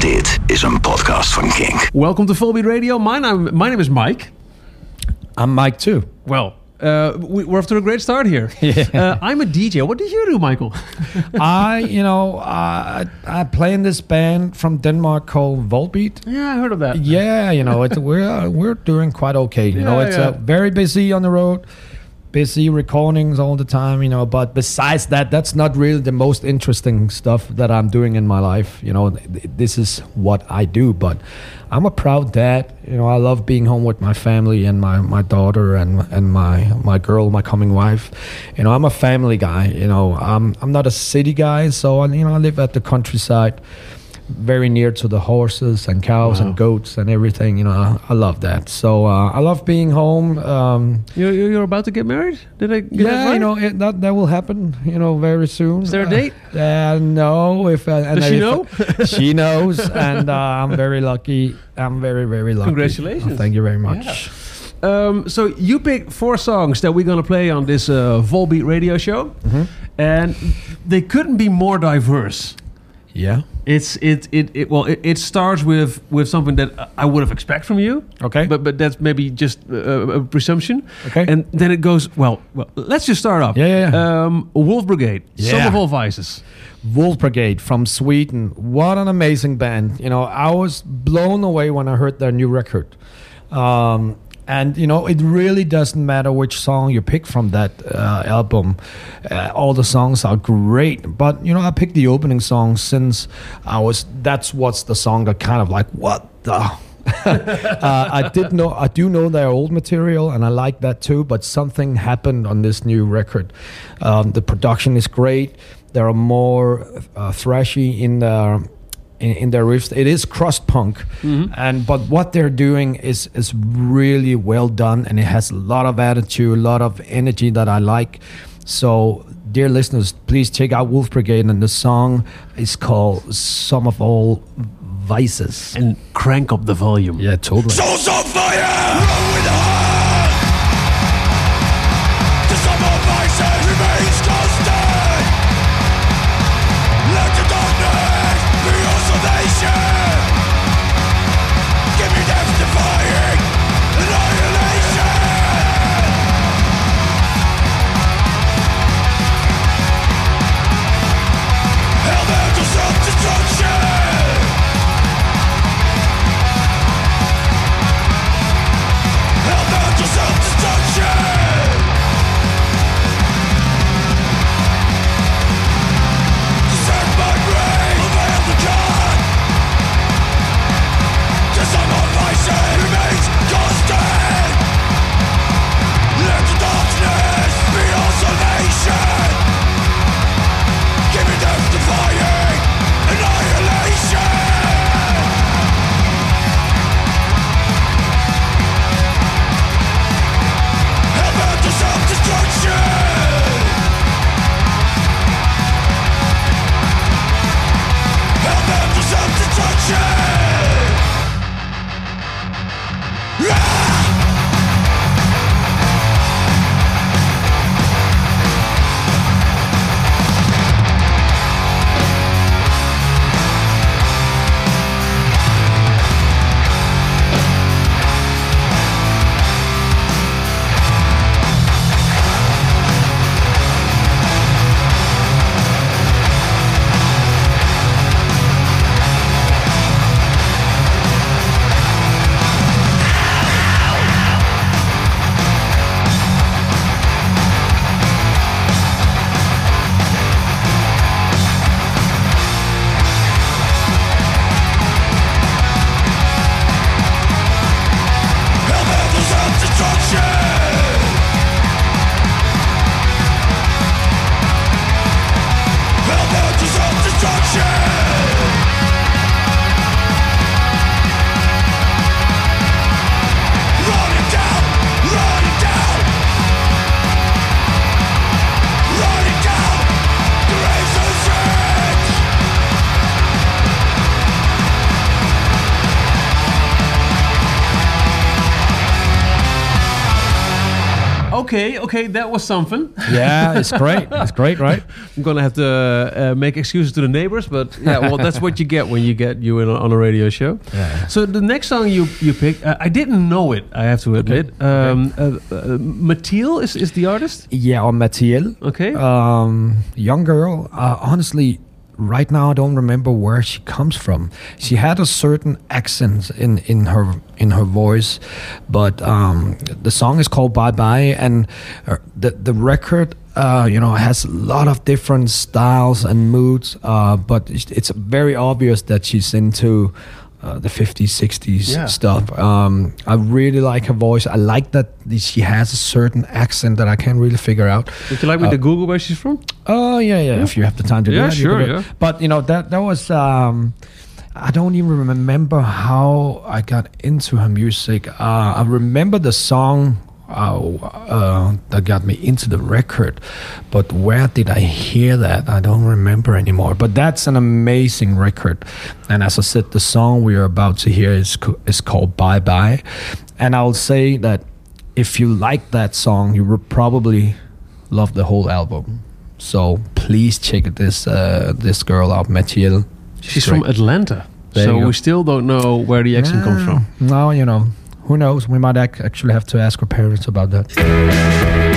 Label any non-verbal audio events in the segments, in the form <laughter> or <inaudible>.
Dit is een podcast van Kink. Welcome to Volbeat Radio. My name, my name is Mike. I'm Mike too. Well, uh, we, we're off to a great start here. <laughs> Uh, I'm a DJ. What do you do, Michael? <laughs> I, you know, I I play in this band from Denmark called Volbeat. yeah, I heard of that. Yeah, you know, it's, we're we're doing quite okay. You know, it's yeah. Uh, very busy on the road, busy recordings all the time. You know, but besides that, that's not really the most interesting stuff that I'm doing in my life. You know, th- this is what I do. But I'm a proud dad. You know, I love being home with my family and my, my daughter and and my my girl, my coming wife. You know, I'm a family guy. You know, I'm I'm not a city guy, so I, you know I live at the countryside very near to the horses and cows Wow. and goats and everything. You know, I, I love that. So uh, I love being home. Um, You're, you're about to get married? Did I get that yeah, right? you know it, that that will happen. You know, very soon. Is there a Uh, date? Uh, no. If uh, and Does she if- know? <laughs> she knows, and uh, I'm very lucky. I'm very very lucky. Congratulations. Uh, thank you very much. Um, so you picked four songs that we're going to play on this uh, Volbeat radio show. Mm-hmm. And they couldn't be more diverse. Yeah. It's it it, it well it, it starts with with something that I would have expect from you. Okay. But but that's maybe just uh, a presumption. Okay. And then it goes well. Well, let's just start off. Yeah, yeah, yeah. Um, Wolfbrigade. Some Yeah. of all vices. Wolfbrigade from Sweden. What an amazing band. You know, I was blown away when I heard their new record. Um, and, you know, it really doesn't matter which song you pick from that uh, album. Uh, all the songs are great. But, you know, I picked the opening song since I was, that's what's the song that kind of like, what the? <laughs> uh, I did know, I do know their old material, and I like that too. But something happened on this new record. Um, the production is great. There are more uh, thrashy in their in, in their riffs. It is crust punk, mm-hmm. and but what they're doing is is really well done, and it has a lot of attitude, a lot of energy that I like. So, dear listeners, please check out Wolfbrigade, and the song is called "Some of All Vices." And crank up the volume. Yeah, totally. Souls on fire! Okay, okay, that was something. Yeah, it's great. It's great, <laughs> right? I'm gonna have to uh, make excuses to the neighbors, but yeah, well, that's what you get when you get you in on a radio show. Yeah. So the next song you you picked, uh, I didn't know it. I have to admit. Um, uh, uh, Mathilde is is the artist. Yeah, or Mathiel. Okay. Um, young girl. Uh, honestly, right now I don't remember where she comes from. She had a certain accent in, in her in her voice, but um, the song is called Bye Bye, and uh, the the record. Uh, you know, has a lot of different styles and moods, uh, but it's, it's very obvious that she's into uh, the 50s, 60s Yeah. stuff. Um, I really like her voice. I like that she has a certain accent that I can't really figure out. Would you like me to Google where she's from? Oh yeah, yeah. If you have the time to do Yeah, that, sure, can do yeah. But you know that that was. Um, I don't even remember how I got into her music. Uh, I remember the song uh, uh, that got me into the record, but where did I hear that? I don't remember anymore. But that's an amazing record, and as I said, the song we are about to hear is co- is called "Bye Bye," and I'll say that if you like that song, you will probably love the whole album. So please check this uh, this girl out, Mathiel. She's great. from Atlanta. There so we still don't know where the accent comes from. No, you know, who knows? We might actually have to ask our parents about that.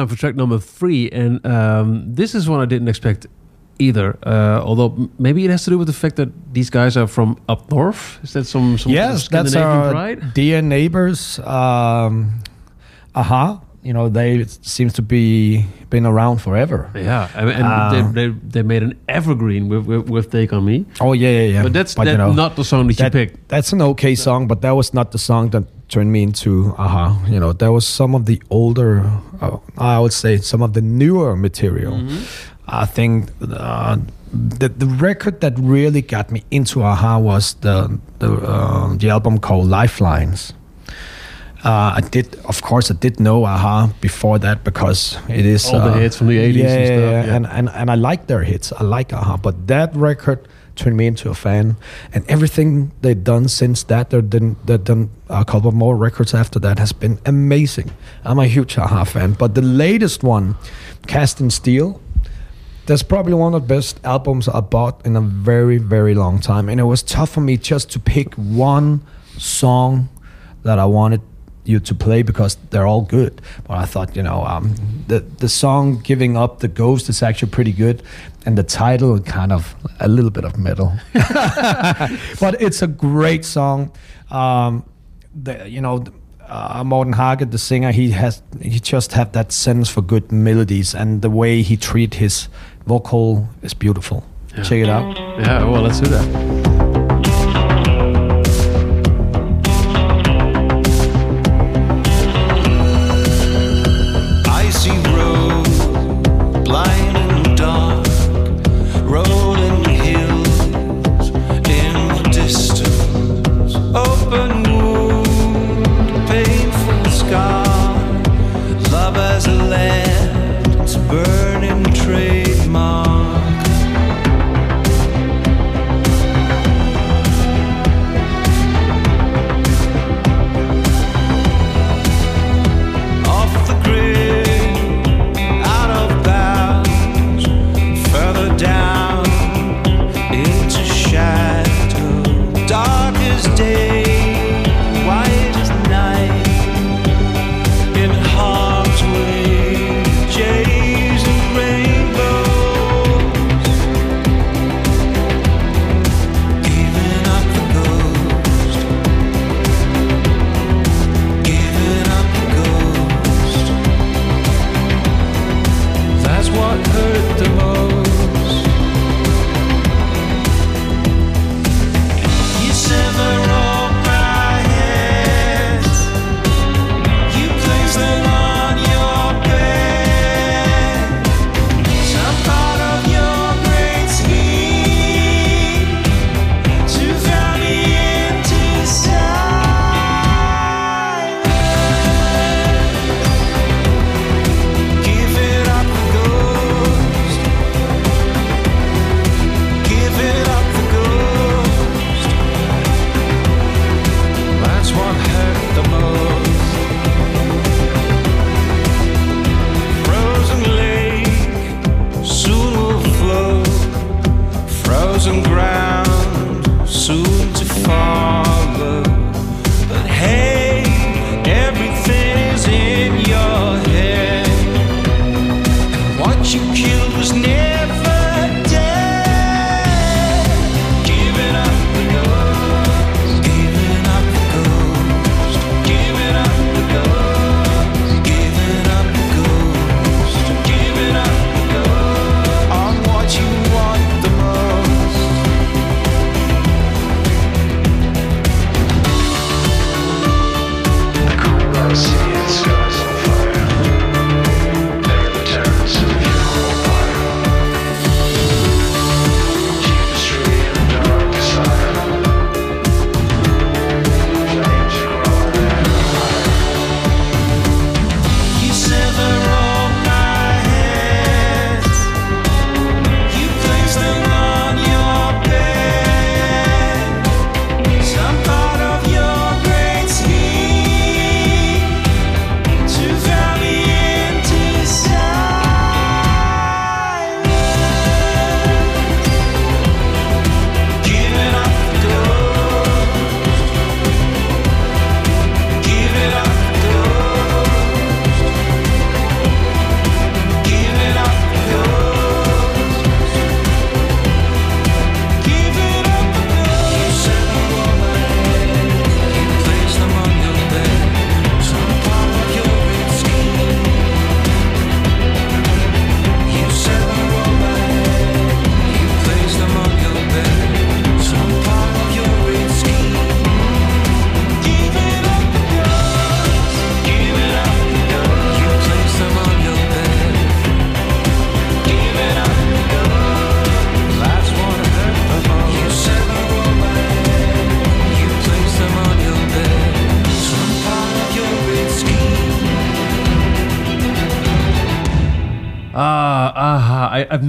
Time for track number three, and um, this is one I didn't expect either. Uh, although maybe it has to do with the fact that these guys are from up north. Is that some some Yes, that's Scandinavian our pride? dear neighbors. Um, a-ha, you know they seems to be been around forever. Yeah, I mean, and Uh, they, they they made an evergreen with with, with "Take on Me," Oh yeah, yeah, yeah. but that's you that know, not the song that, that- you picked. That's an okay song, but that was not the song that turned me into a-ha. You know, there was some of the older, uh, I would say, some of the newer material. I think uh, the the record that really got me into a-ha was the the uh, the album called Lifelines. Uh, I did, of course, I did know a-ha before that because it is All the uh, hits from the 80s and yeah, stuff, yeah. and and and I like their hits. I like a-ha, but that record turned me into a fan, and everything they've done since that, they've done they've done a couple more records after that has been amazing. I'm a huge a-ha fan, but the latest one, Cast in Steel, That's probably one of the best albums I bought in a very, very long time. And it was tough for me just to pick one song that I wanted you to play because they're all good. But I thought, you know, um, the the song "Giving Up the Ghost" is actually pretty good, and the title kind of a little bit of metal. <laughs> <laughs> but it's a great song. Um, the, you know, uh, Morten Harket, the singer, he has he just have that sense for good melodies, and the way he treat his vocal is beautiful. Check it out. Yeah, well, let's do that.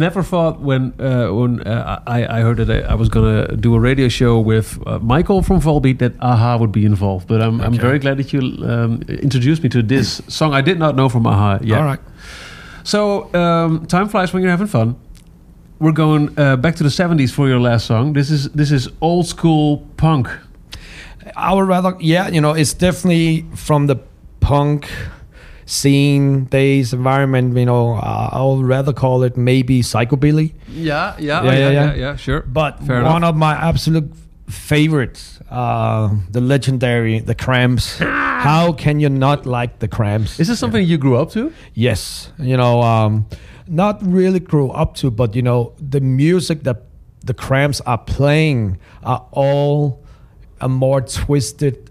Never thought when uh, when uh, I, I heard that I, I was gonna do a radio show with uh, Michael from Volbeat that a-ha would be involved. But I'm, I'm very glad that you um, introduced me to this song I did not know from a-ha. Yeah. All right. So um, time flies when you're having fun. we're going uh, back to the '70s for your last song. This is this is old school punk. I would rather, yeah, you know, it's definitely from the punk scene days environment. You know, uh, I would rather call it maybe psychobilly. Yeah, yeah, Yeah, yeah, yeah. yeah, sure. But Fair one enough. of my absolute favorites, uh, the legendary The Cramps. <laughs> How can you not like The Cramps? Is this something you grew up to? Yes, you know, um, not really grew up to, but you know, the music that the Cramps are playing are all a more twisted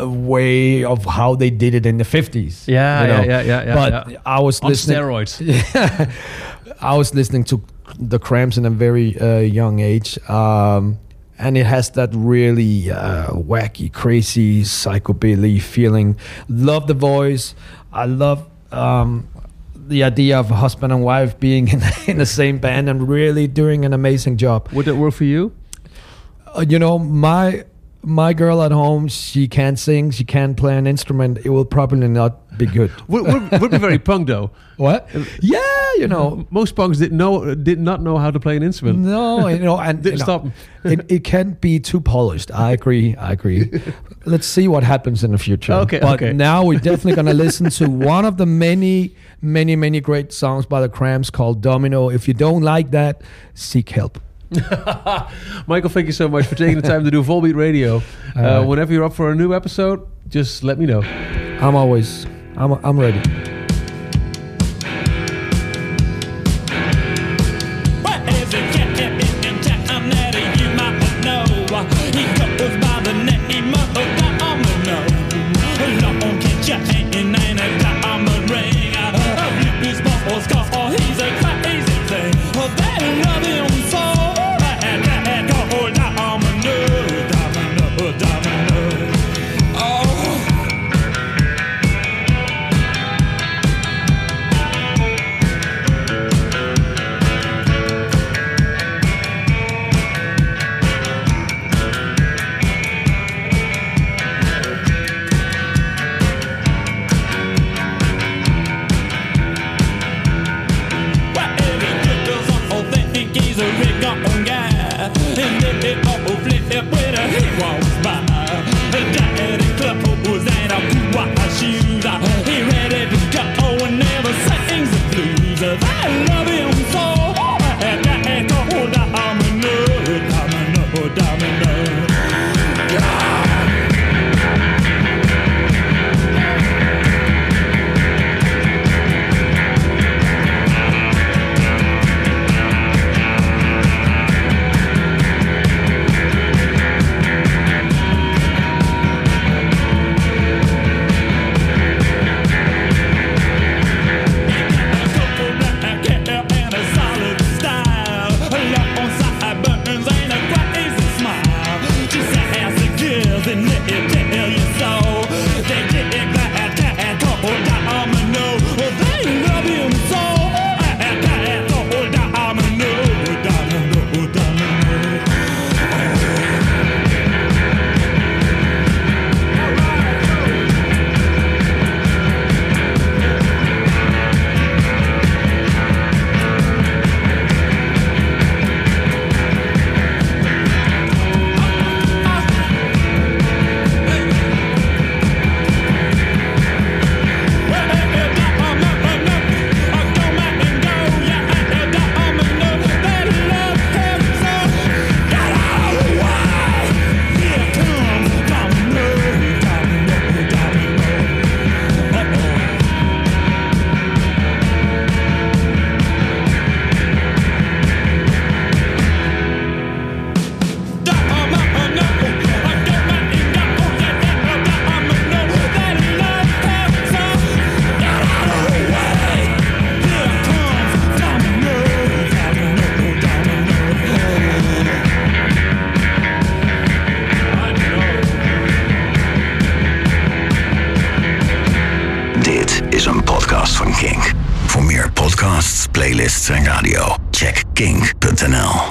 uh, way of how they did it in the fifties. Yeah, you know? yeah, yeah, yeah, yeah, But yeah. I was On listening. steroids. <laughs> I was listening to the Cramps in a very uh, young age, um, and it has that really uh, wacky, crazy psychobilly feeling. Love the voice. I love um, the idea of a husband and wife being <laughs> in, in the same band and really doing an amazing job. Would that work for you? Uh, you know, my my girl at home, she can't sing, she can't play an instrument. It will probably not be good. <laughs> Would be very punk though. what? Yeah, you know, Most punks did know did not know how to play an instrument. No, you <laughs> know, and Didn't you know, stop it, it can't be too polished. I agree. I agree. <laughs> Let's see what happens in the future. Okay, but okay. now we're definitely gonna listen to one of the many, many, many great songs by the Cramps called Domino. If you don't like that, seek help. <laughs> Michael, thank you so much for taking the time to do Volbeat Radio. Uh, right. whenever you're up for a new episode, just let me know. I'm always, I'm, I'm ready. Walks by.